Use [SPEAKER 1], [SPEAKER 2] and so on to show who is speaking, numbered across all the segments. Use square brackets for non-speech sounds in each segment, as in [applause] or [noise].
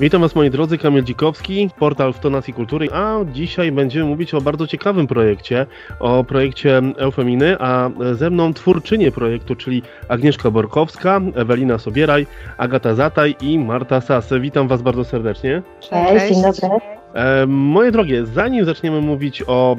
[SPEAKER 1] Witam Was moi drodzy, Kamil Dzikowski, portal w tonacji kultury, a dzisiaj będziemy mówić o bardzo ciekawym projekcie, o projekcie Eufeminy, a ze mną twórczynie projektu, czyli Agnieszka Borkowska, Ewelina Sobieraj, Agata Zataj i Marta Sasy. Witam Was bardzo serdecznie.
[SPEAKER 2] Cześć, dzień dobry.
[SPEAKER 1] E, moje drogie, zanim zaczniemy mówić o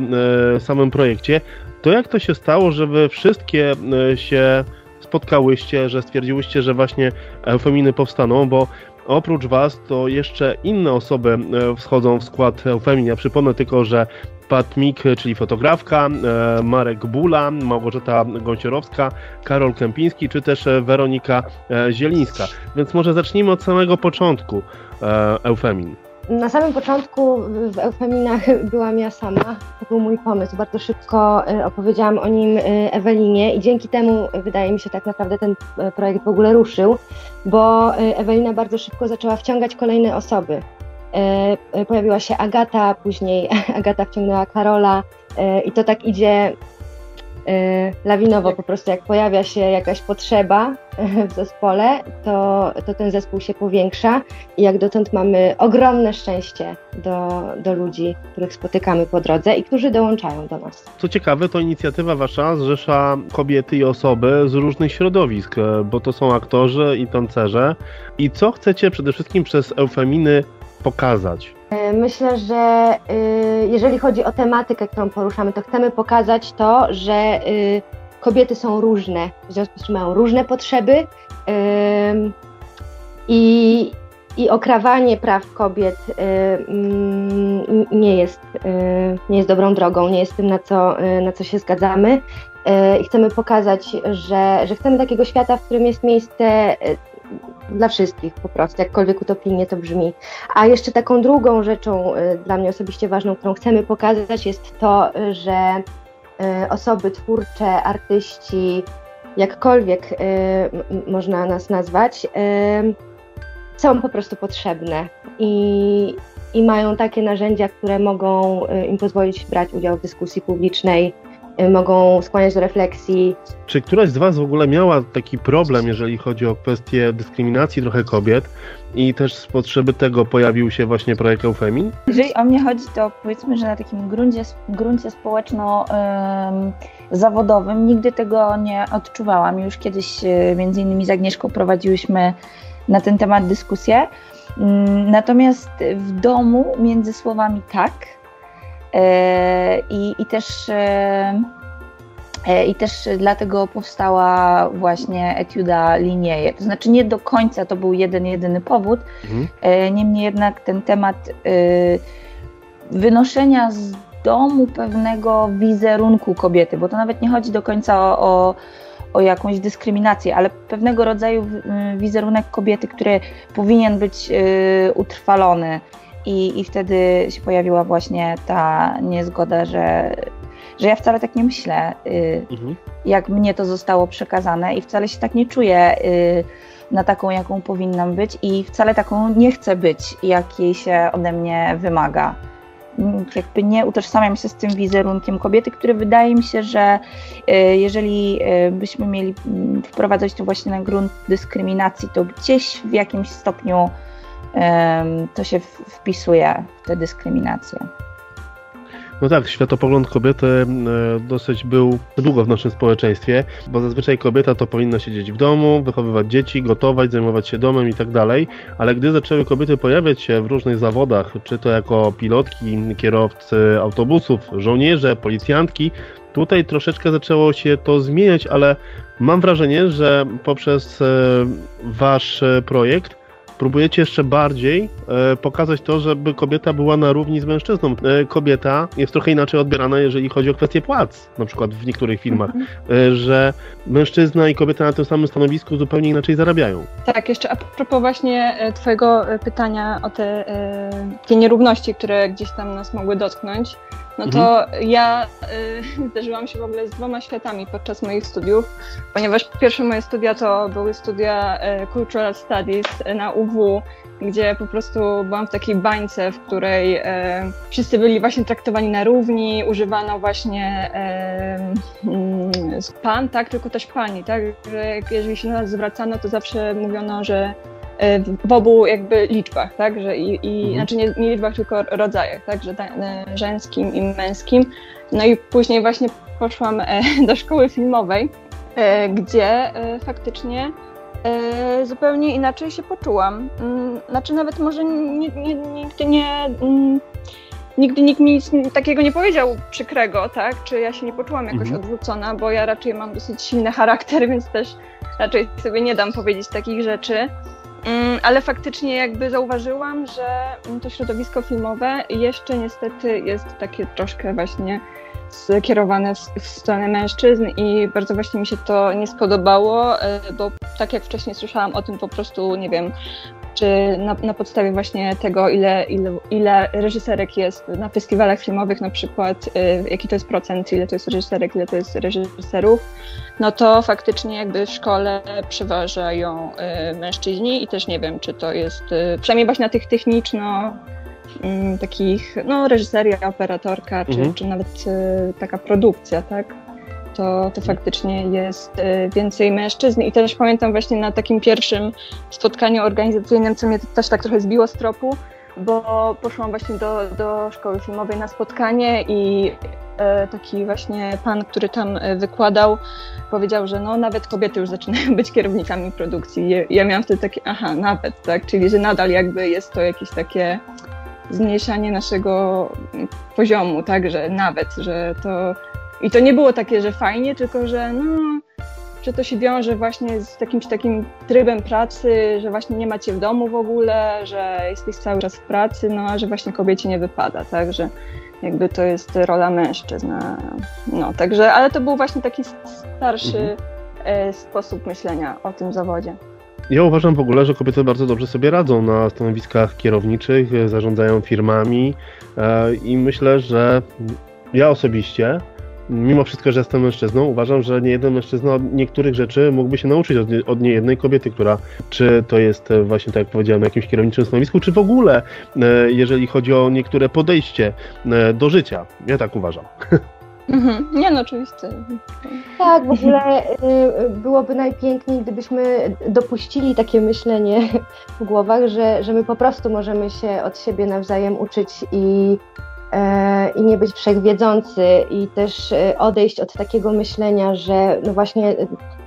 [SPEAKER 1] e, samym projekcie, to jak to się stało, że Wy wszystkie e, się spotkałyście, że stwierdziłyście, że właśnie Eufeminy powstaną, bo Oprócz Was to jeszcze inne osoby e, wschodzą w skład Eufemin. Ja przypomnę tylko, że Pat Mik, czyli fotografka, e, Marek Bula, Małgorzata Gąsiorowska, Karol Kępiński, czy też e, Weronika Zielińska. Więc może zacznijmy od samego początku Eufemin.
[SPEAKER 2] Na samym początku w Eufeminach byłam ja sama. To był mój pomysł. Bardzo szybko opowiedziałam o nim Ewelinie i dzięki temu wydaje mi się tak naprawdę ten projekt w ogóle ruszył bo y, Ewelina bardzo szybko zaczęła wciągać kolejne osoby. Y, y, pojawiła się Agata, później [laughs] Agata wciągnęła Karola i to tak idzie lawinowo po prostu, jak pojawia się jakaś potrzeba w zespole, to, to ten zespół się powiększa i jak dotąd mamy ogromne szczęście do, do ludzi, których spotykamy po drodze i którzy dołączają do nas.
[SPEAKER 1] Co ciekawe, to inicjatywa wasza zrzesza kobiety i osoby z różnych środowisk, bo to są aktorzy i tancerze. I co chcecie przede wszystkim przez eufeminy pokazać?
[SPEAKER 2] E, myślę, że y, jeżeli chodzi o tematykę, którą poruszamy, to chcemy pokazać to, że y, kobiety są różne, w związku z czym mają różne potrzeby i, i okrawanie praw kobiet mm, nie jest, nie jest dobrą drogą, nie jest tym, na co, na co się zgadzamy. I chcemy pokazać, że, że chcemy takiego świata, w którym jest miejsce dla wszystkich po prostu, jakkolwiek utopijnie to brzmi. A jeszcze taką drugą rzeczą y, dla mnie osobiście ważną, którą chcemy pokazać, jest to, że y, osoby twórcze, artyści, jakkolwiek y, można nas nazwać, są po prostu potrzebne i, i mają takie narzędzia, które mogą im pozwolić brać udział w dyskusji publicznej, mogą skłaniać do refleksji.
[SPEAKER 1] Czy któraś z Was w ogóle miała taki problem, jeżeli chodzi o kwestię dyskryminacji trochę kobiet i też z potrzeby tego pojawił się właśnie projekt Eufemin?
[SPEAKER 3] Jeżeli o mnie chodzi, to powiedzmy, że na takim gruncie, gruncie społeczno-zawodowym nigdy tego nie odczuwałam. Już kiedyś y, między innymi z Agnieszką prowadziłyśmy na ten temat dyskusję. Mm, natomiast w domu między słowami tak, E, I, i też e, e, i też dlatego powstała właśnie etiuda linieje. To znaczy nie do końca to był jeden, jedyny powód, mhm. niemniej jednak ten temat wynoszenia z domu pewnego wizerunku kobiety, bo to nawet nie chodzi do końca o, o, o jakąś dyskryminację, ale pewnego rodzaju wizerunek kobiety, który powinien być utrwalony, i, I wtedy się pojawiła właśnie ta niezgoda, że, że ja wcale tak nie myślę, y, mhm. jak mnie to zostało przekazane i wcale się tak nie czuję y, na taką, jaką powinnam być i wcale taką nie chcę być, jak jej się ode mnie wymaga. Jakby nie utożsamiam się z tym wizerunkiem kobiety, który wydaje mi się, że y, jeżeli byśmy mieli mm, wprowadzać to właśnie na grunt dyskryminacji, to gdzieś w jakimś stopniu to się wpisuje w tę dyskryminację.
[SPEAKER 1] No tak, światopogląd kobiety e, dosyć był długo w naszym społeczeństwie, bo zazwyczaj kobieta to powinna siedzieć w domu, wychowywać dzieci, gotować, zajmować się domem i tak dalej, ale gdy zaczęły kobiety pojawiać się w różnych zawodach, czy to jako pilotki, kierowcy autobusów, żołnierze, policjantki, tutaj troszeczkę zaczęło się to zmieniać, ale mam wrażenie, że poprzez e, wasz e, projekt próbujecie jeszcze bardziej e, pokazać to, żeby kobieta była na równi z mężczyzną. E, kobieta jest trochę inaczej odbierana, jeżeli chodzi o kwestię płac, na przykład w niektórych filmach, mhm. e, że mężczyzna i kobieta na tym samym stanowisku zupełnie inaczej zarabiają.
[SPEAKER 4] Tak, jeszcze a propos właśnie e, Twojego e, pytania o te, e, te nierówności, które gdzieś tam nas mogły dotknąć no to mhm. ja y, [laughs] zderzyłam się w ogóle z dwoma światami podczas moich studiów, ponieważ pierwsze moje studia to były studia y, Cultural Studies na UW, gdzie po prostu byłam w takiej bańce, w której y, wszyscy byli właśnie traktowani na równi, używano właśnie y, pan, tak, tylko też pani, tak, że jeżeli się na nas zwracano, to zawsze mówiono, że w obu jakby liczbach, tak, że i, i
[SPEAKER 1] Mhm.
[SPEAKER 4] znaczy nie, nie liczbach, tylko rodzajach, tak, że e, żeńskim i męskim. No i później właśnie poszłam e, [laughs] do szkoły filmowej, e, gdzie faktycznie zupełnie inaczej się poczułam. Mm, Znaczy nawet może nie, nie, nigdy nie... mm, Nigdy nikt mi nic takiego nie powiedział przykrego, tak? Czy ja się nie poczułam jakoś
[SPEAKER 1] Mhm.
[SPEAKER 4] odwrócona, bo ja raczej mam dosyć silny charakter, [laughs] więc też raczej sobie nie dam powiedzieć takich rzeczy. Mm, Ale faktycznie jakby zauważyłam, że mm, to środowisko filmowe jeszcze niestety jest takie troszkę właśnie skierowane w, stronę mężczyzn i bardzo właśnie mi się to nie spodobało, e, bo tak jak wcześniej słyszałam o tym po prostu, nie wiem, czy na, na podstawie właśnie tego, ile, ile, ile reżyserek jest na festiwalach filmowych na przykład, y, jaki to jest procent, ile to jest reżyserek, ile to jest reżyserów, no to faktycznie jakby w szkole przeważają y, mężczyźni i też nie wiem, czy to jest, y, przynajmniej właśnie na tych techniczno mm, takich, no reżyseria, operatorka, czy,
[SPEAKER 1] Mhm.
[SPEAKER 4] czy nawet taka produkcja, tak? To, to faktycznie jest y, więcej mężczyzn. I też pamiętam właśnie na takim pierwszym spotkaniu organizacyjnym, co mnie też tak trochę zbiło z tropu, bo poszłam właśnie do, do szkoły filmowej na spotkanie i e, taki właśnie pan, który tam e, wykładał, powiedział, że no nawet kobiety już zaczynają [laughs] być kierownikami produkcji. Ja miałam wtedy takie, aha, nawet, tak, czyli że nadal jakby jest to jakieś takie zmniejszanie naszego poziomu, tak, że nawet, że to i to nie było takie, że fajnie, tylko że no, że to się wiąże właśnie z jakimś takim trybem pracy, że właśnie nie macie w domu w ogóle, że jesteś cały czas w pracy, no a że właśnie kobiecie nie wypada, tak, że jakby to jest rola mężczyzn. No, także, ale to był właśnie taki starszy
[SPEAKER 1] Mhm.
[SPEAKER 4] e, sposób myślenia o tym zawodzie.
[SPEAKER 1] Ja uważam w ogóle, że kobiety bardzo dobrze sobie radzą na stanowiskach kierowniczych, zarządzają firmami e, i myślę, że ja osobiście, mimo wszystko, że jestem mężczyzną, uważam, że nie jeden mężczyzna od niektórych rzeczy mógłby się nauczyć od, nie- od niejednej kobiety, która czy to jest e, właśnie tak jak powiedziałem na jakimś kierowniczym stanowisku, czy w ogóle e, jeżeli chodzi o niektóre podejście e, do życia. Ja tak uważam. [laughs]
[SPEAKER 4] Mhm. Nie no, oczywiście.
[SPEAKER 2] Tak, w ogóle y, byłoby najpiękniej, gdybyśmy dopuścili takie myślenie w głowach, że, że my po prostu możemy się od siebie nawzajem uczyć i, i nie być wszechwiedzący i też e, odejść od takiego myślenia, że no właśnie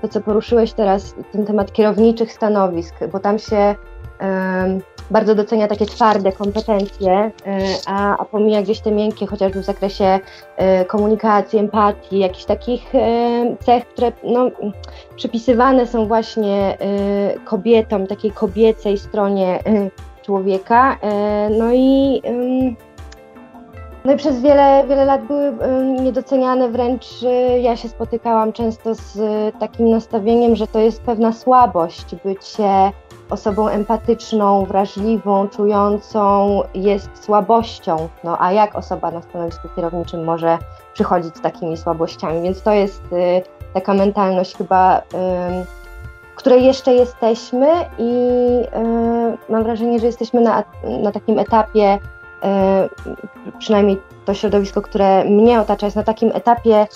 [SPEAKER 2] to, co poruszyłeś teraz, ten temat kierowniczych stanowisk, bo tam się em, bardzo docenia takie twarde kompetencje, e, a, a pomija gdzieś te miękkie, chociażby w zakresie e, komunikacji, empatii, jakichś takich e, cech, które no, przypisywane są właśnie e, kobietom, takiej kobiecej stronie e, człowieka. E, No i, no i przez wiele, wiele lat były niedoceniane, wręcz e, ja się spotykałam często z e, takim nastawieniem, że to jest pewna słabość bycie osobą empatyczną, wrażliwą, czującą jest słabością. No a jak osoba na stanowisku kierowniczym może przychodzić z takimi słabościami? Więc to jest y, taka mentalność chyba, w której jeszcze jesteśmy i y, mam wrażenie, że jesteśmy na, na takim etapie, y, przynajmniej to środowisko, które mnie otacza, jest na takim etapie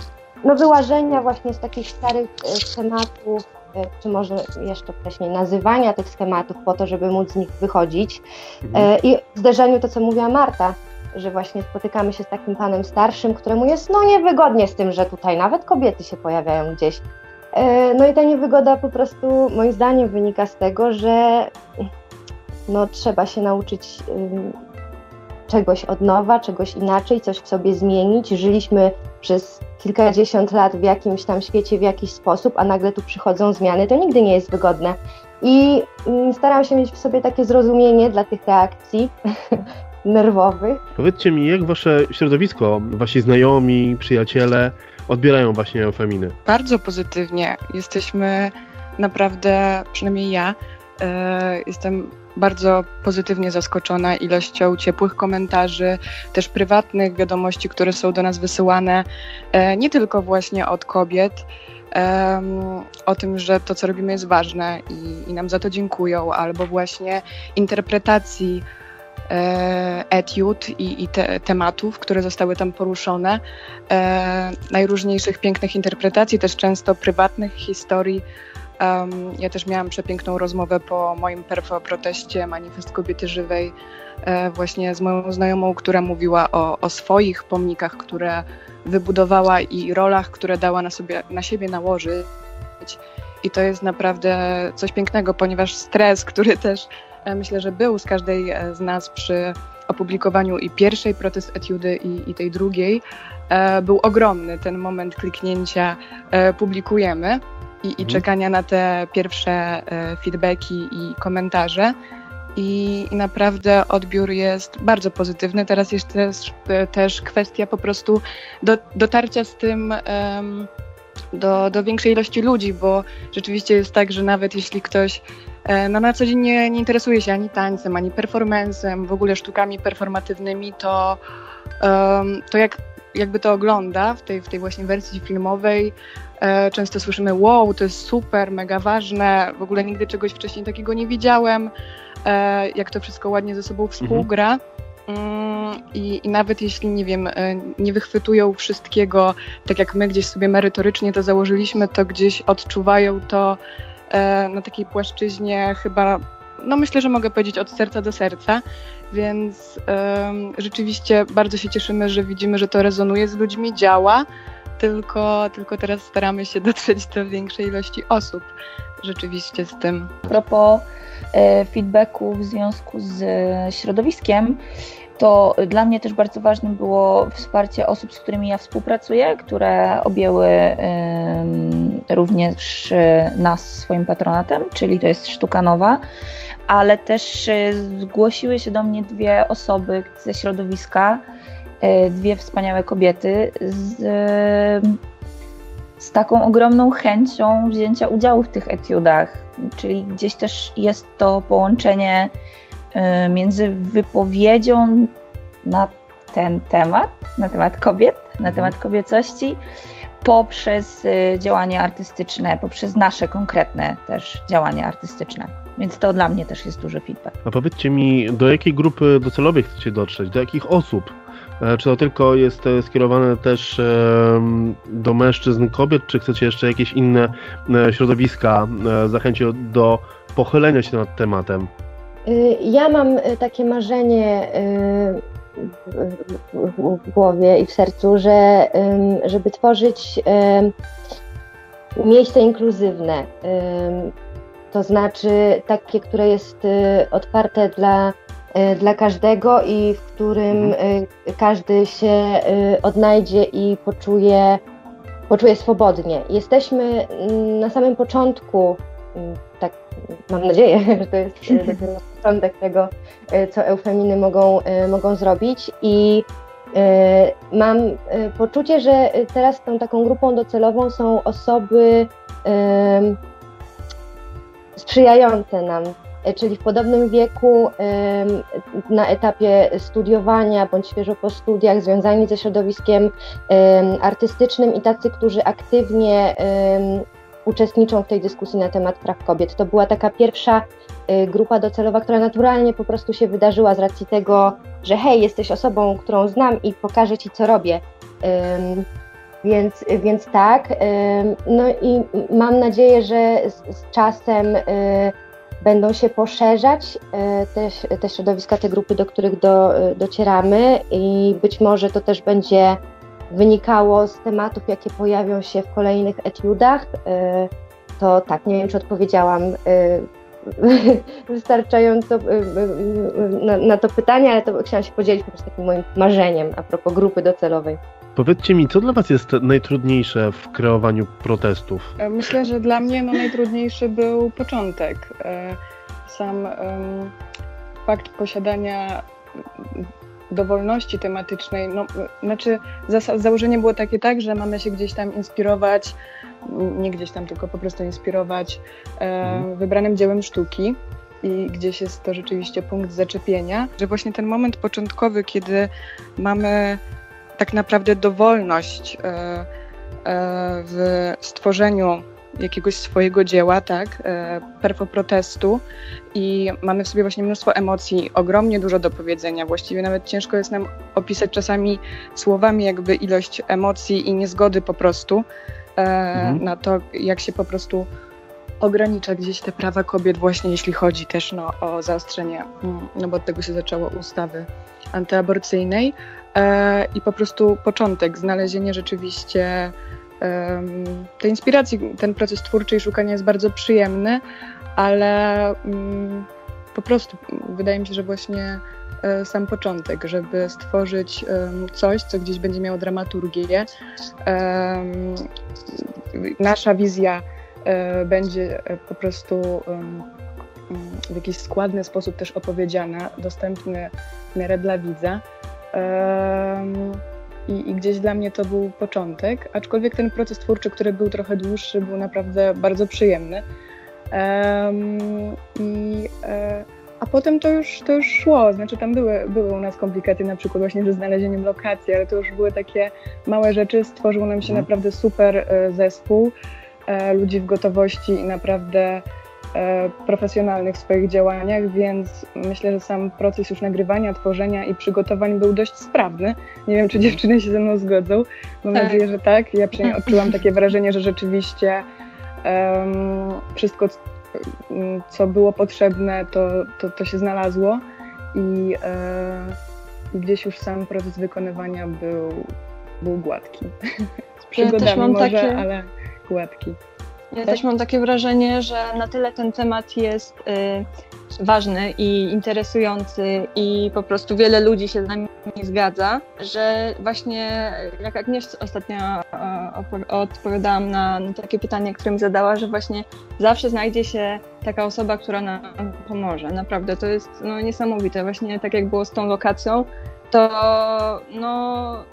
[SPEAKER 2] no, wyłażenia właśnie z takich starych y, schematów, y, czy może jeszcze wcześniej nazywania tych schematów po to, żeby móc z nich wychodzić. E, I w zderzeniu to, co mówiła Marta, że właśnie spotykamy się z takim panem starszym, któremu jest no niewygodnie z tym, że tutaj nawet kobiety się pojawiają gdzieś. No i ta niewygoda po prostu moim zdaniem wynika z tego, że no, trzeba się nauczyć czegoś od nowa, czegoś inaczej, coś w sobie zmienić. Żyliśmy przez kilkadziesiąt lat w jakimś tam świecie w jakiś sposób, a nagle tu przychodzą zmiany, to nigdy nie jest wygodne. I mm, staram się mieć w sobie takie zrozumienie dla tych reakcji [laughs] nerwowych.
[SPEAKER 1] Powiedzcie mi, jak wasze środowisko, wasi znajomi, przyjaciele odbierają właśnie eufeminy?
[SPEAKER 5] Bardzo pozytywnie. Jesteśmy naprawdę, przynajmniej ja, jestem bardzo pozytywnie zaskoczona ilością ciepłych komentarzy, też prywatnych wiadomości, które są do nas wysyłane, e, nie tylko właśnie od kobiet, o tym, że to, co robimy, jest ważne i, i nam za to dziękują, albo właśnie interpretacji e, etiud i, i te, tematów, które zostały tam poruszone, e, najróżniejszych pięknych interpretacji, też często prywatnych historii Um, ja też miałam przepiękną rozmowę po moim perfo proteście Manifest Kobiety Żywej e, właśnie z moją znajomą, która mówiła o, o swoich pomnikach, które wybudowała i rolach, które dała na, sobie, na siebie nałożyć. I to jest naprawdę coś pięknego, ponieważ stres, który też e, myślę, że był z każdej e, z nas przy opublikowaniu i pierwszej protest etiudy i, i tej drugiej, e, był ogromny. Ten moment kliknięcia e, publikujemy i, i
[SPEAKER 1] Mhm.
[SPEAKER 5] czekania na te pierwsze e, feedbacki i komentarze. I, I naprawdę odbiór jest bardzo pozytywny. Teraz jest też, e, też kwestia po prostu do, dotarcia z tym em, do, do większej ilości ludzi, bo rzeczywiście jest tak, że nawet jeśli ktoś e, no, na co dzień nie, nie interesuje się ani tańcem, ani performancem, w ogóle sztukami performatywnymi, to, em, to jak, jakby to ogląda w tej, w tej właśnie wersji filmowej, e, często słyszymy wow, to jest super, mega ważne, w ogóle nigdy czegoś wcześniej takiego nie widziałem, e, jak to wszystko ładnie ze sobą współgra. Mm, I, I nawet jeśli, nie wiem, e, nie wychwytują wszystkiego, tak jak my gdzieś sobie merytorycznie to założyliśmy, to gdzieś odczuwają to e, na takiej płaszczyźnie chyba, no myślę, że mogę powiedzieć od serca do serca, więc em, rzeczywiście bardzo się cieszymy, że widzimy, że to rezonuje z ludźmi, działa, tylko, tylko teraz staramy się dotrzeć do większej ilości osób rzeczywiście z tym.
[SPEAKER 3] A propos e, feedbacku w związku z e, środowiskiem, to dla mnie też bardzo ważne było wsparcie osób, z którymi ja współpracuję, które objęły również e, nas swoim patronatem, czyli to jest Sztuka Nowa, ale też e, zgłosiły się do mnie dwie osoby ze środowiska, e, dwie wspaniałe kobiety z, z taką ogromną chęcią wzięcia udziału w tych etiudach, czyli gdzieś też jest to połączenie między wypowiedzią na ten temat, na temat kobiet, na temat kobiecości, poprzez działanie artystyczne, poprzez nasze konkretne też działanie artystyczne. Więc to dla mnie też jest duży feedback.
[SPEAKER 1] A powiedzcie mi, do jakiej grupy docelowej chcecie dotrzeć? Do jakich osób? E, Czy to tylko jest e, skierowane też do mężczyzn, kobiet, czy chcecie jeszcze jakieś inne e, środowiska zachęcić do pochylenia się nad tematem?
[SPEAKER 2] Y, Ja mam takie marzenie y, w- głowie i w sercu, że żeby tworzyć miejsce inkluzywne, to znaczy takie, które jest y, otwarte dla, y, dla każdego i w którym y, każdy się odnajdzie i poczuje, poczuje swobodnie. Jesteśmy mm, na samym początku, mm, tak mam nadzieję, [laughs] że to jest [laughs] początek tego, co eufeminy mogą, mogą zrobić i mam poczucie, że teraz tą taką grupą docelową są osoby sprzyjające nam, y, czyli w podobnym wieku, na etapie studiowania bądź świeżo po studiach, związani ze środowiskiem ym, artystycznym i tacy, którzy aktywnie uczestniczą w tej dyskusji na temat praw kobiet. To była taka pierwsza y, grupa docelowa, która naturalnie po prostu się wydarzyła z racji tego, że hej, jesteś osobą, którą znam i pokażę ci, co robię. Więc, więc tak. No i mam nadzieję, że z, z czasem y, będą się poszerzać y, te, te środowiska, te grupy, do których do, docieramy i być może to też będzie wynikało z tematów, jakie pojawią się w kolejnych etiudach. Y, To tak, nie wiem, czy odpowiedziałam [laughs] wystarczająco na, na to pytanie, ale to chciałam się podzielić po prostu takim moim marzeniem a propos grupy docelowej.
[SPEAKER 1] Powiedzcie mi, co dla Was jest najtrudniejsze w kreowaniu protestów?
[SPEAKER 5] E, Myślę, że dla mnie no, najtrudniejszy był początek. E, Sam fakt posiadania dowolności tematycznej, no, znaczy założenie było takie tak, że mamy się gdzieś tam inspirować, nie gdzieś tam, tylko po prostu inspirować e,
[SPEAKER 1] Mhm.
[SPEAKER 5] wybranym dziełem sztuki i gdzieś jest to rzeczywiście punkt zaczepienia, że właśnie ten moment początkowy, kiedy mamy tak naprawdę dowolność e, e, w stworzeniu jakiegoś swojego dzieła, tak, e, perfoprotestu i mamy w sobie właśnie mnóstwo emocji, ogromnie dużo do powiedzenia. Właściwie nawet ciężko jest nam opisać czasami słowami jakby ilość emocji i niezgody po prostu
[SPEAKER 1] Mhm.
[SPEAKER 5] na to, jak się po prostu ogranicza gdzieś te prawa kobiet właśnie jeśli chodzi też no, o zaostrzenie, mm, no bo od tego się zaczęło ustawy antyaborcyjnej i po prostu początek, znalezienie rzeczywiście tej inspiracji, ten proces twórczy i szukania jest bardzo przyjemny, ale mm, po prostu wydaje mi się, że właśnie e, sam początek, żeby stworzyć coś, co gdzieś będzie miało dramaturgię. Nasza wizja e, będzie e, po prostu w jakiś składny sposób też opowiedziana, dostępny w miarę dla widza. I, I, gdzieś dla mnie to był początek, aczkolwiek ten proces twórczy, który był trochę dłuższy, był naprawdę bardzo przyjemny. I, e, a potem to już, to już szło, znaczy tam były, były u nas komplikacje, na przykład właśnie ze znalezieniem lokacji, ale to już były takie małe rzeczy. Stworzył nam się mm. naprawdę super e, zespół e, ludzi w gotowości i naprawdę profesjonalnych w swoich działaniach, więc myślę, że sam proces już nagrywania, tworzenia i przygotowań był dość sprawny. Nie wiem, czy dziewczyny się ze mną zgodzą. Mam tak. nadzieję, że tak. Ja przynajmniej [laughs] odczułam takie wrażenie, że rzeczywiście um, wszystko, co było potrzebne, to, to, to się znalazło i, e, gdzieś już sam proces wykonywania był, był gładki. [laughs] Z przygodami ja może, takie... ale gładki.
[SPEAKER 4] Ja też mam takie wrażenie, że na tyle ten temat jest y, ważny i interesujący i po prostu wiele ludzi się z nami zgadza, że właśnie jak Agnieszka ostatnio y, odpowiadałam na, na, takie pytanie, które mi zadała, że właśnie zawsze znajdzie się taka osoba, która nam pomoże. Naprawdę to jest no, niesamowite. Właśnie tak jak było z tą lokacją, to no,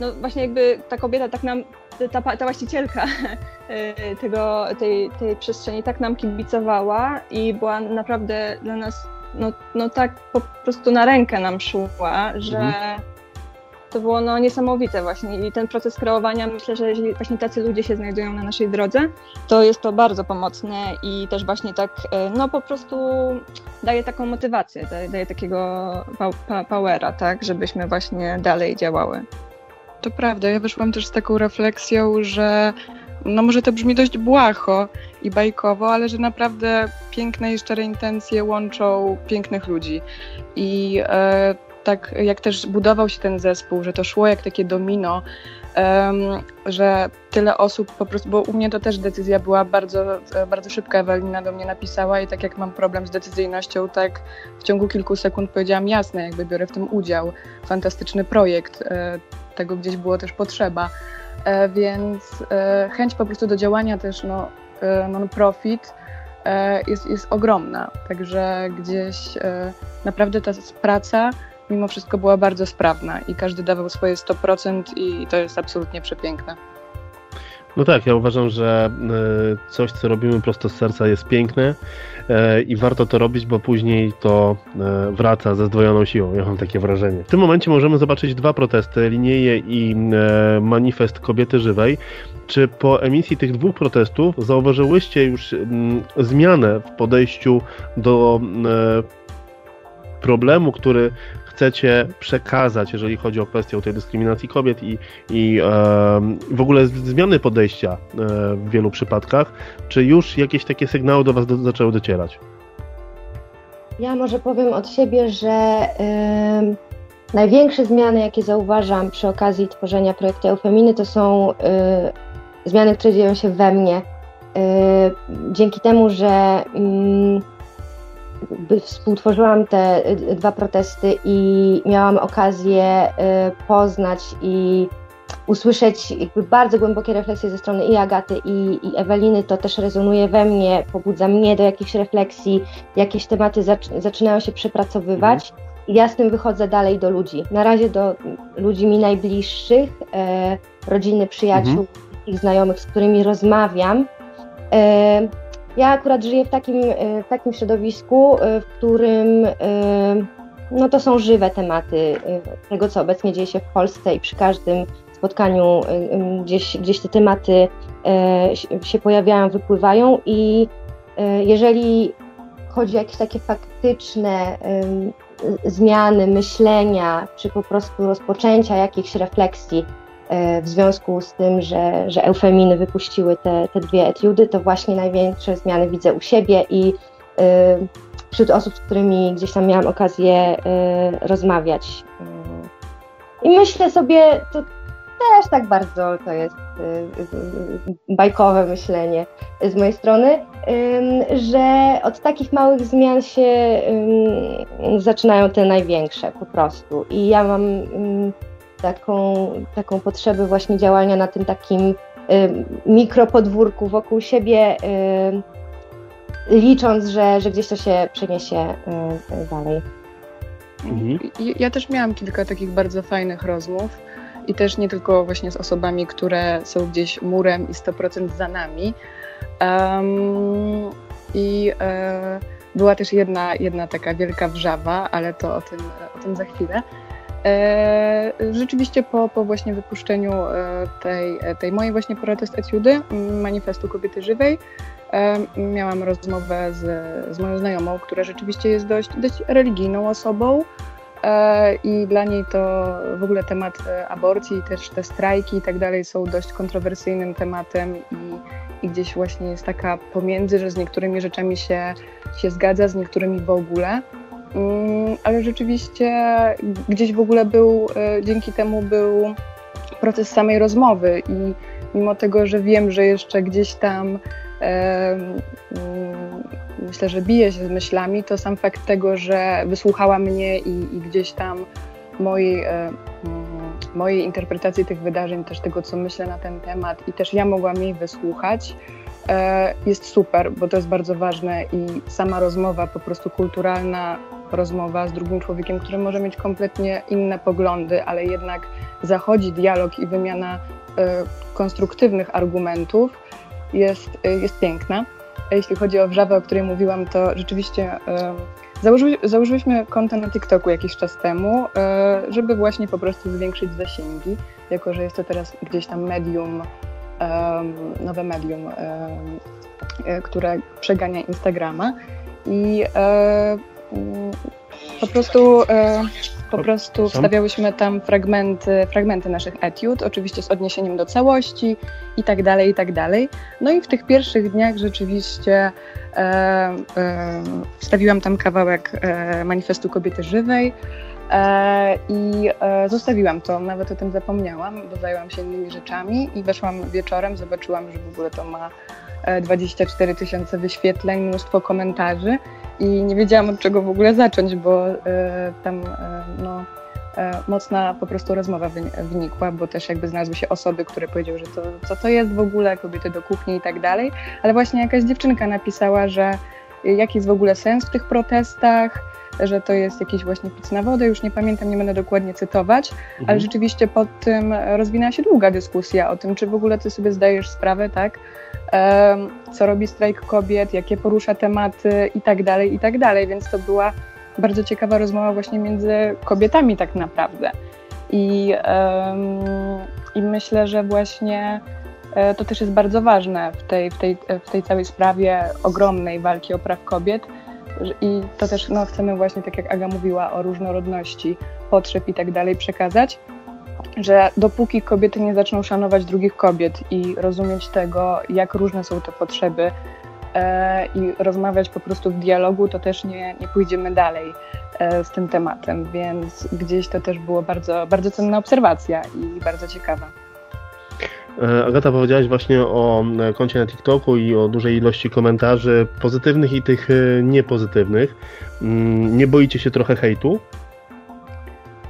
[SPEAKER 4] no właśnie jakby ta kobieta tak nam ta, ta właścicielka [laughs] e, tego, tej, tej przestrzeni tak nam kibicowała i była naprawdę dla nas no, no tak po prostu na rękę nam szła, że mhm. to było no, niesamowite właśnie i ten proces kreowania myślę, że jeżeli właśnie tacy ludzie się znajdują na naszej drodze, to jest to bardzo pomocne i też właśnie tak e, no po prostu daje taką motywację, daje, daje takiego powera, tak, żebyśmy właśnie dalej działały.
[SPEAKER 5] To prawda, ja wyszłam też z taką refleksją, że no może to brzmi dość błaho i bajkowo, ale że naprawdę piękne i szczere intencje łączą pięknych ludzi. I e, tak jak też budował się ten zespół, że to szło jak takie domino, um, że tyle osób po prostu, bo u mnie to też decyzja była bardzo, bardzo szybka. Ewelina do mnie napisała i tak jak mam problem z decyzyjnością, tak w ciągu kilku sekund powiedziałam jasne, jakby biorę w tym udział. Fantastyczny projekt. Tego gdzieś było też potrzeba. E, więc e, chęć po prostu do działania też no, e, non-profit jest, jest ogromna. Także gdzieś naprawdę ta praca mimo wszystko była bardzo sprawna i każdy dawał swoje 100% i to jest absolutnie przepiękne.
[SPEAKER 1] No tak, ja uważam, że coś, co robimy prosto z serca jest piękne E, i warto to robić, bo później to e, wraca ze zdwojoną siłą. Ja mam takie wrażenie. W tym momencie możemy zobaczyć dwa protesty, linieje i e, manifest kobiety żywej. Czy po emisji tych dwóch protestów zauważyłyście już zmianę w podejściu do problemu, który chcecie przekazać, jeżeli chodzi o kwestię tej dyskryminacji kobiet i, i e, w ogóle zmiany podejścia e, w wielu przypadkach, czy już jakieś takie sygnały do Was do, zaczęły docierać?
[SPEAKER 2] Ja może powiem od siebie, że y, największe zmiany, jakie zauważam przy okazji tworzenia projektu Eufeminy, to są y, zmiany, które dzieją się we mnie. Y, dzięki temu, że mm, współtworzyłam te y, dwa protesty i miałam okazję y, poznać i usłyszeć jakby bardzo głębokie refleksje ze strony i Agaty, i, i Eweliny, to też rezonuje we mnie, pobudza mnie do jakichś refleksji, jakieś tematy zaczynają się przepracowywać. Mhm. Ja z tym wychodzę dalej do ludzi. Na razie do ludzi mi najbliższych, e, rodziny, przyjaciół, mhm. ich znajomych, z którymi rozmawiam. E, ja akurat żyję w takim, e, w takim środowisku, e, w którym e, no to są żywe tematy tego, co obecnie dzieje się w Polsce i przy każdym spotkaniu gdzieś, gdzieś te tematy się pojawiają, wypływają i jeżeli chodzi o jakieś takie faktyczne zmiany myślenia, czy po prostu rozpoczęcia jakichś refleksji w związku z tym, że, że eufeminy wypuściły te, te dwie etiudy, to właśnie największe zmiany widzę u siebie i wśród osób, z którymi gdzieś tam miałam okazję rozmawiać. I myślę sobie, to też tak bardzo to jest bajkowe myślenie z mojej strony, że od takich małych zmian się zaczynają te największe po prostu. I ja mam taką, taką potrzebę właśnie działania na tym takim mikropodwórku wokół siebie, licząc, że, że gdzieś to się przeniesie dalej.
[SPEAKER 5] Mhm. Ja też miałam kilka takich bardzo fajnych rozmów i też nie tylko właśnie z osobami, które są gdzieś murem i 100% za nami. Um, I e, była też jedna, jedna taka wielka wrzawa, ale to o tym, o tym za chwilę. E, rzeczywiście po, po właśnie wypuszczeniu e, tej, tej mojej właśnie protest etiudy, manifestu kobiety żywej, e, miałam rozmowę z, z moją znajomą, która rzeczywiście jest dość, dość religijną osobą, E, i dla niej to w ogóle temat e, aborcji, też te strajki i tak dalej są dość kontrowersyjnym tematem i, i gdzieś właśnie jest taka pomiędzy, że z niektórymi rzeczami się, się zgadza, z niektórymi w ogóle. Mm, ale rzeczywiście gdzieś w ogóle był, e, dzięki temu był proces samej rozmowy i mimo tego, że wiem, że jeszcze gdzieś tam myślę, że bije się z myślami, to sam fakt tego, że wysłuchała mnie i, i gdzieś tam mojej, e, mojej interpretacji tych wydarzeń, też tego, co myślę na ten temat i też ja mogłam jej wysłuchać, e, jest super, bo to jest bardzo ważne i sama rozmowa, po prostu kulturalna rozmowa z drugim człowiekiem, który może mieć kompletnie inne poglądy, ale jednak zachodzi dialog i wymiana e, konstruktywnych argumentów, jest, jest piękna. Jeśli chodzi o wrzawę, o której mówiłam, to rzeczywiście założy, założyliśmy konto na TikToku jakiś czas temu, e, żeby właśnie po prostu zwiększyć zasięgi, jako że jest to teraz gdzieś tam medium, nowe medium, e, które przegania Instagrama. I e, po prostu po prostu wstawiałyśmy tam fragmenty, fragmenty naszych etiud, oczywiście z odniesieniem do całości i tak dalej, i tak dalej. No i w tych pierwszych dniach rzeczywiście e, e, wstawiłam tam kawałek e, manifestu kobiety żywej e, i e, zostawiłam to, nawet o tym zapomniałam, bo zajęłam się innymi rzeczami i weszłam wieczorem, zobaczyłam, że w ogóle to ma 24 e, tysiące wyświetleń, mnóstwo komentarzy i nie wiedziałam od czego w ogóle zacząć, bo y, tam y, no, y, mocna po prostu rozmowa wynikła, bo też jakby znalazły się osoby, które powiedziały, że to, co to jest w ogóle, kobiety do kuchni i tak dalej, ale właśnie jakaś dziewczynka napisała, że jaki jest w ogóle sens w tych protestach, że to jest jakiś właśnie pic na wodę, już nie pamiętam, nie będę dokładnie cytować, mhm. ale rzeczywiście pod tym rozwinęła się długa dyskusja o tym, czy w ogóle ty sobie zdajesz sprawę, tak, co robi strajk kobiet, jakie porusza tematy i tak dalej, i tak dalej, więc to była bardzo ciekawa rozmowa właśnie między kobietami tak naprawdę. I, i myślę, że właśnie e, to też jest bardzo ważne w tej, w, tej, w tej całej sprawie ogromnej walki o praw kobiet. I to też no, chcemy właśnie, tak jak Aga mówiła, o różnorodności potrzeb i tak dalej przekazać że dopóki kobiety nie zaczną szanować drugich kobiet i rozumieć tego, jak różne są te potrzeby e, i rozmawiać po prostu w dialogu, to też nie, nie pójdziemy dalej e, z tym tematem, więc gdzieś to też było bardzo, bardzo cenna obserwacja i bardzo ciekawa.
[SPEAKER 1] E, Agata, powiedziałaś właśnie o e, koncie na TikToku i o dużej ilości komentarzy pozytywnych i tych e, niepozytywnych. Mm, nie boicie się trochę hejtu?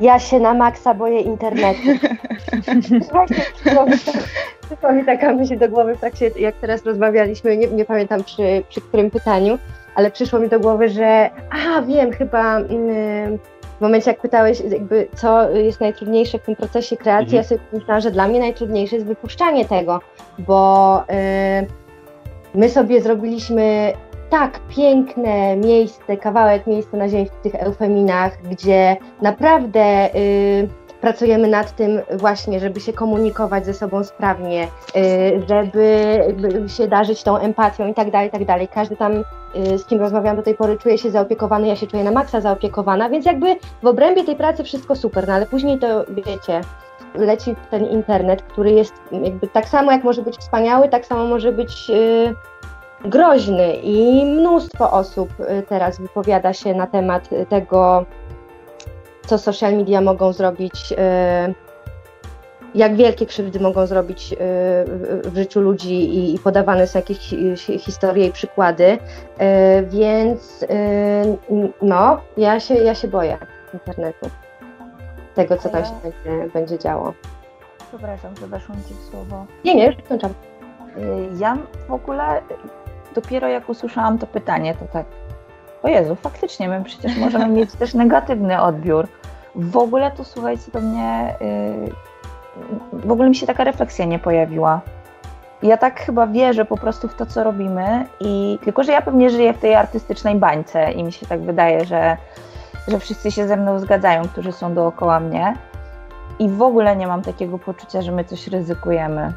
[SPEAKER 2] Ja się na maksa boję internetu. Przyszła mi taka myśl do głowy w trakcie, jak teraz rozmawialiśmy, nie, nie pamiętam przy, przy którym pytaniu, ale przyszło mi do głowy, że a wiem, chyba w momencie jak pytałeś, jakby, co jest najtrudniejsze w tym procesie kreacji, mhm. ja sobie myślałam, że dla mnie najtrudniejsze jest wypuszczanie tego, bo y, my sobie zrobiliśmy tak piękne miejsce, kawałek miejsca na ziemi w tych eufeminach, gdzie naprawdę y, pracujemy nad tym właśnie, żeby się komunikować ze sobą sprawnie, y, żeby się darzyć tą empatią i tak dalej, tak dalej. Każdy tam, y, z kim rozmawiam do tej pory, czuje się zaopiekowany, ja się czuję na maksa zaopiekowana, więc jakby w obrębie tej pracy wszystko super, no ale później to, wiecie, leci ten internet, który jest jakby tak samo jak może być wspaniały, tak samo może być y, groźny i mnóstwo osób teraz wypowiada się na temat tego, co social media mogą zrobić, y, jak wielkie krzywdy mogą zrobić y, w życiu ludzi i podawane są jakieś historie i przykłady, więc no, ja się, ja się boję internetu, tego co tam się będzie, będzie działo.
[SPEAKER 3] Przepraszam, że weszłam Ci w słowo.
[SPEAKER 2] Nie, nie, już skończam.
[SPEAKER 3] Ja w ogóle dopiero jak usłyszałam to pytanie, to tak, o Jezu, faktycznie my przecież możemy mieć też negatywny odbiór. W ogóle to słuchajcie, do mnie yy, w ogóle mi się taka refleksja nie pojawiła. Ja tak chyba wierzę po prostu w to, co robimy, i tylko że ja pewnie żyję w tej artystycznej bańce i mi się tak wydaje, że, że wszyscy się ze mną zgadzają, którzy są dookoła mnie. I w ogóle nie mam takiego poczucia, że my coś ryzykujemy.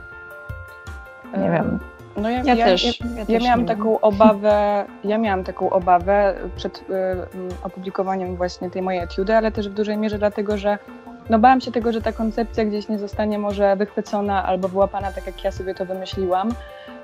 [SPEAKER 3] Nie wiem.
[SPEAKER 5] No ja, ja, ja też. Ja, ja, ja miałam taką obawę, ja miałam taką obawę przed y, opublikowaniem właśnie tej mojej etiudy, ale też w dużej mierze dlatego, że no bałam się tego, że ta koncepcja gdzieś nie zostanie może wychwycona albo wyłapana tak, jak ja sobie to wymyśliłam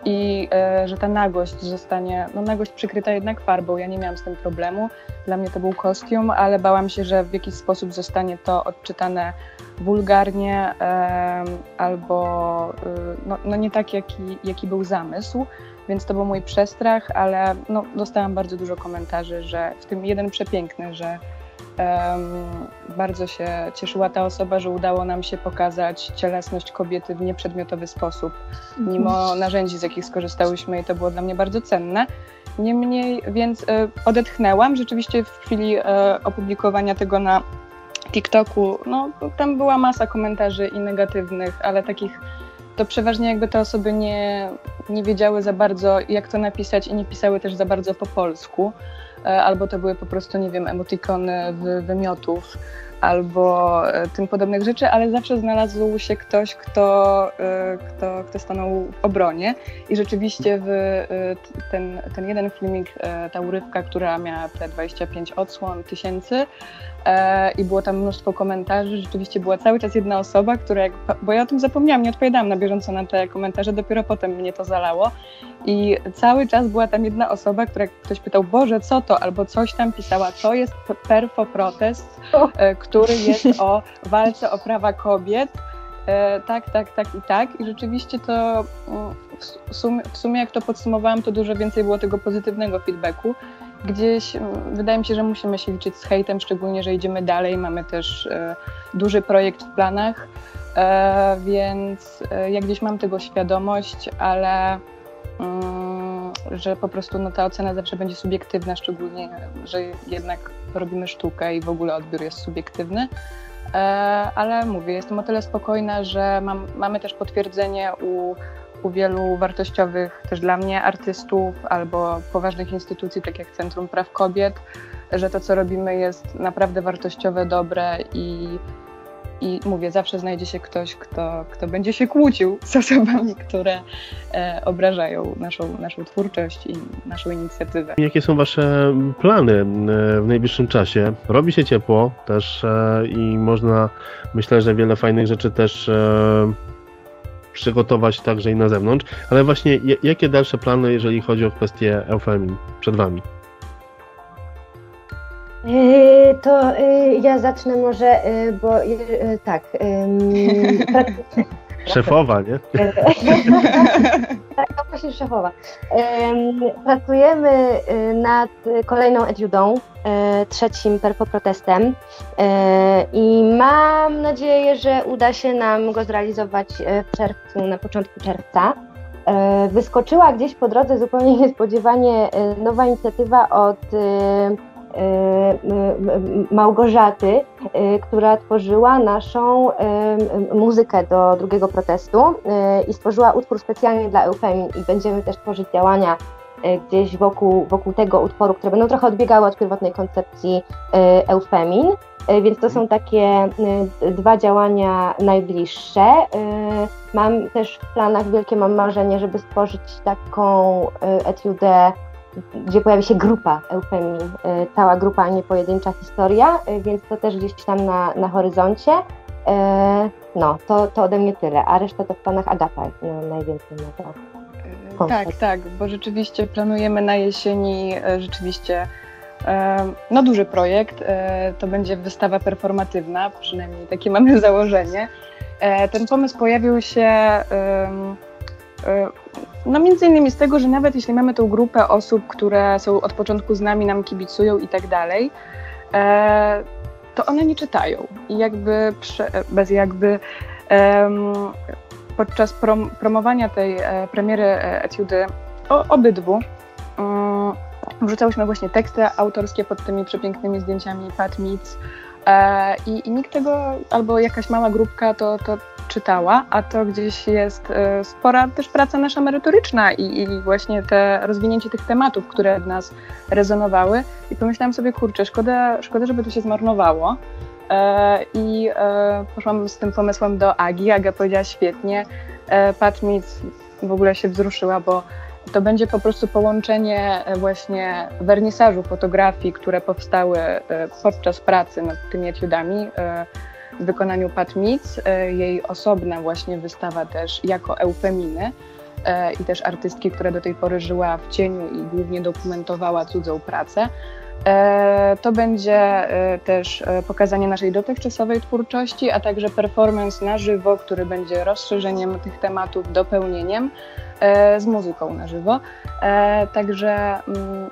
[SPEAKER 5] i e, że ta nagość zostanie, no nagość przykryta jednak farbą. Ja nie miałam z tym problemu. Dla mnie to był kostium, ale bałam się, że w jakiś sposób zostanie to odczytane wulgarnie e, albo e, no, no, nie tak, jaki, jaki był zamysł. Więc to był mój przestrach, ale no, dostałam bardzo dużo komentarzy, że w tym jeden przepiękny, że bardzo się cieszyła ta osoba, że udało nam się pokazać cielesność kobiety w nieprzedmiotowy sposób, mimo mhm. narzędzi, z jakich skorzystałyśmy i to było dla mnie bardzo cenne. Niemniej, więc e, odetchnęłam. Rzeczywiście w chwili e, opublikowania tego na TikToku, no tam była masa komentarzy i negatywnych, ale takich to przeważnie jakby te osoby nie, nie wiedziały za bardzo, jak to napisać i nie pisały też za bardzo po polsku. E, albo to były po prostu, nie wiem, emotikony wymiotów, albo e, tym podobnych rzeczy, ale zawsze znalazł się ktoś, kto, e, kto, kto stanął w obronie. I rzeczywiście w ten, ten jeden filmik, ta urywka, która miała te 25 odsłon tysięcy, i było tam mnóstwo komentarzy. Rzeczywiście była cały czas jedna osoba, która, jak, bo ja o tym zapomniałam, nie odpowiadałam na bieżąco na te komentarze, dopiero potem mnie to zalało. I cały czas była tam jedna osoba, która ktoś pytał, Boże, co to? Albo coś tam pisała, to jest perfo protest, e, który jest o walce o prawa kobiet. E, tak, tak, tak i tak. I rzeczywiście to mm, w sumie, w sumie, jak to podsumowałam, to dużo więcej było tego pozytywnego feedbacku gdzieś wydaje mi się, że musimy się liczyć z hejtem, szczególnie, że idziemy dalej. Mamy też e, duży projekt w planach, e, więc e, ja gdzieś mam tego świadomość, ale mm, że po prostu no, ta ocena zawsze będzie subiektywna, szczególnie, że jednak robimy sztukę i w ogóle odbiór jest subiektywny. Ale mówię, jestem o tyle spokojna, że mam, mamy też potwierdzenie u u wielu wartościowych też dla mnie artystów albo poważnych instytucji, tak jak Centrum Praw Kobiet, że to, co robimy, jest naprawdę wartościowe, dobre i, i mówię, zawsze znajdzie się ktoś, kto, kto będzie się kłócił [laughs] z osobami, które e, obrażają naszą, naszą twórczość i naszą inicjatywę.
[SPEAKER 1] Jakie są Wasze plany e, w najbliższym czasie? Robi się ciepło też e, i można, myślę, że wiele fajnych rzeczy też e, przygotować także i na zewnątrz, ale właśnie jakie dalsze plany, jeżeli chodzi o kwestię eufemin przed Wami?
[SPEAKER 2] E, to e, ja zacznę może, e, bo tak. [laughs]
[SPEAKER 1] Szefowa, nie?
[SPEAKER 2] tak, właśnie szefowa. Pracujemy nad kolejną etiudą, trzecim perfoprotestem i mam nadzieję, że uda się nam go zrealizować w czerwcu, na początku czerwca. Wyskoczyła gdzieś po drodze zupełnie [laughs] niespodziewanie nowa inicjatywa od Y, Małgorzaty, y, która tworzyła naszą y, muzykę do drugiego protestu i stworzyła utwór specjalnie dla Eufemin i będziemy też tworzyć działania gdzieś wokół, wokół tego utworu, które będą trochę odbiegały od pierwotnej koncepcji Eufemin. Więc to są takie dwa działania najbliższe. Mam też w planach wielkie mam marzenie, żeby stworzyć taką etiudę gdzie pojawi się grupa Eufemin, y, cała grupa, a nie pojedyncza historia, y, więc to też gdzieś tam na, na horyzoncie. E, no, to, to ode mnie tyle, a reszta to w planach Agata no, najwięcej na to.
[SPEAKER 5] Tak, tak, bo rzeczywiście planujemy na jesieni rzeczywiście no duży projekt. To będzie wystawa performatywna, przynajmniej takie [laughs] mamy założenie. Ten pomysł pojawił się no między innymi z tego, że nawet jeśli mamy tą grupę osób, które są od początku z nami, nam kibicują i tak dalej, e, to one nie czytają. I jakby bez jakby podczas prom, promowania tej e, premiery e, etiudy o, obydwu um, wrzucałyśmy właśnie teksty autorskie pod tymi przepięknymi zdjęciami Pat Meets e, i, i nikt tego, albo jakaś mała grupka to, to czytała, a to gdzieś jest e, spora też praca nasza merytoryczna i, i właśnie te rozwinięcie tych tematów, które w nas rezonowały i pomyślałam sobie, kurczę, szkoda, szkoda żeby to się zmarnowało. E, I e, poszłam z tym pomysłem do Agi. Aga powiedziała świetnie. Pat Meets w ogóle się wzruszyła, bo to będzie po prostu połączenie właśnie wernisażu fotografii, które powstały podczas pracy nad tymi etiudami w wykonaniu Pat. E, Jej osobna właśnie wystawa też jako eufeminy e, i też artystki, która do tej pory żyła w cieniu i głównie dokumentowała cudzą pracę. E, To będzie też pokazanie naszej dotychczasowej twórczości, a także performance na żywo, który będzie rozszerzeniem tych tematów, dopełnieniem z muzyką na żywo. Także mm,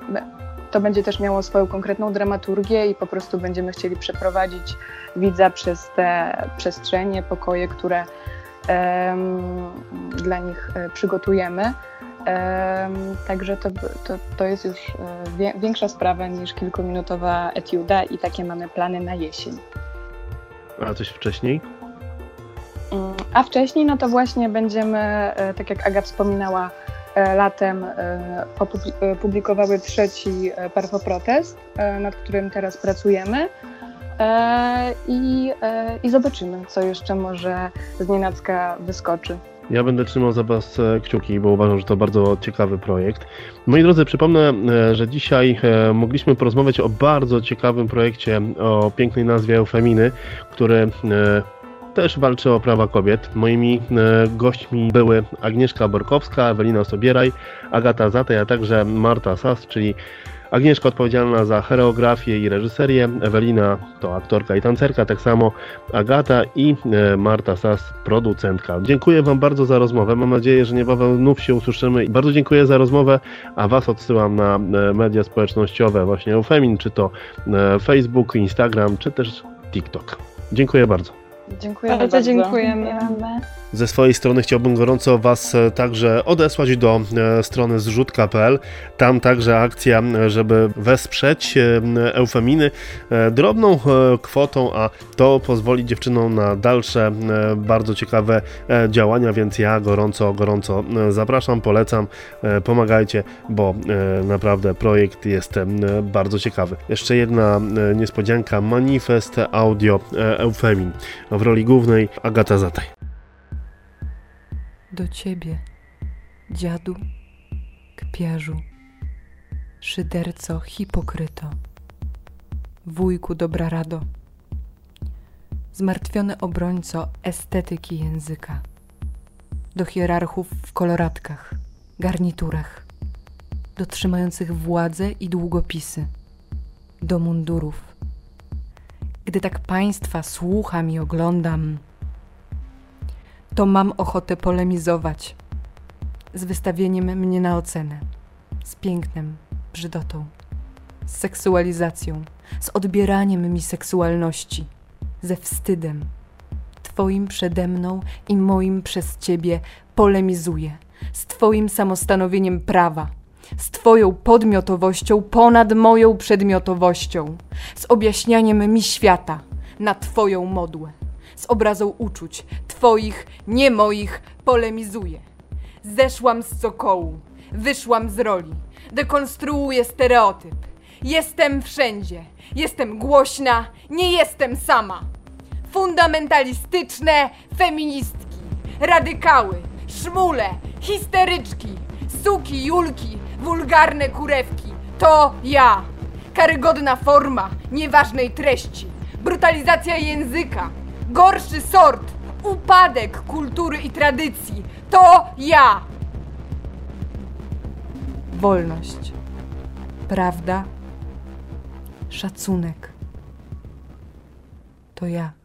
[SPEAKER 5] to będzie też miało swoją konkretną dramaturgię i po prostu będziemy chcieli przeprowadzić widza przez te przestrzenie, pokoje, które dla nich e, przygotujemy. Em, Także to, to, to jest już e, większa sprawa niż kilkuminutowa etiuda i takie mamy plany na jesień.
[SPEAKER 1] A coś wcześniej?
[SPEAKER 5] Mm, A wcześniej, no to właśnie będziemy, e, tak jak Aga wspominała, latem e, opubli- e, publikowały trzeci e, parfoprotest, e, nad którym teraz pracujemy. I, I zobaczymy, co jeszcze może z nienacka wyskoczy.
[SPEAKER 1] Ja będę trzymał za Was kciuki, bo uważam, że to bardzo ciekawy projekt. Moi drodzy, przypomnę, że dzisiaj mogliśmy porozmawiać o bardzo ciekawym projekcie o pięknej nazwie Eufeminy, który też walczy o prawa kobiet. Moimi e, gośćmi były Agnieszka Borkowska, Ewelina Sobieraj, Agata Zatej, a także Marta Sas, czyli Agnieszka odpowiedzialna za choreografię i reżyserię, Ewelina to aktorka i tancerka, tak samo Agata i e, Marta Sas, producentka. Dziękuję Wam bardzo za rozmowę. Mam nadzieję, że niebawem znów się usłyszymy. Bardzo dziękuję za rozmowę, a Was odsyłam na e, media społecznościowe, właśnie Eufemin, czy to Facebook, Instagram, czy też TikTok. Dziękuję bardzo.
[SPEAKER 5] Dziękuję
[SPEAKER 4] Bardzo
[SPEAKER 5] bardzo.
[SPEAKER 4] dziękujemy.
[SPEAKER 3] Dziękujemy.
[SPEAKER 1] Ze swojej strony chciałbym gorąco Was e, także odesłać do e, strony zrzutka.pl. Tam także akcja, e, żeby wesprzeć Eufeminy drobną kwotą, a to pozwoli dziewczynom na dalsze bardzo ciekawe działania, więc ja gorąco, gorąco zapraszam, polecam, pomagajcie, bo naprawdę projekt jest bardzo ciekawy. Jeszcze jedna niespodzianka, manifest audio Eufemin. W roli głównej Agata Zataj.
[SPEAKER 6] Do ciebie, dziadu, kpiarzu, szyderco, hipokryto, wujku dobra rado, zmartwiony obrońco estetyki języka, do hierarchów w koloratkach, garniturach, do trzymających władzę i długopisy, do mundurów. Gdy tak państwa słucham i oglądam, to mam ochotę polemizować z wystawieniem mnie na ocenę, z pięknem, brzydotą, z seksualizacją, z odbieraniem mi seksualności, ze wstydem. Twoim przede mną i moim przez ciebie polemizuję, z Twoim samostanowieniem prawa, z Twoją podmiotowością ponad moją przedmiotowością, z objaśnianiem mi świata na Twoją modłę z obrazą uczuć, twoich, nie moich, polemizuję. Zeszłam z cokołu, wyszłam z roli, dekonstruuję stereotyp. Jestem wszędzie, jestem głośna, nie jestem sama. Fundamentalistyczne feministki, radykały, szmule, histeryczki, suki, julki, wulgarne kurewki. To ja. Karygodna forma nieważnej treści, brutalizacja języka, Gorszy sort! Upadek kultury i tradycji! To ja! Wolność. Prawda. Szacunek. To ja.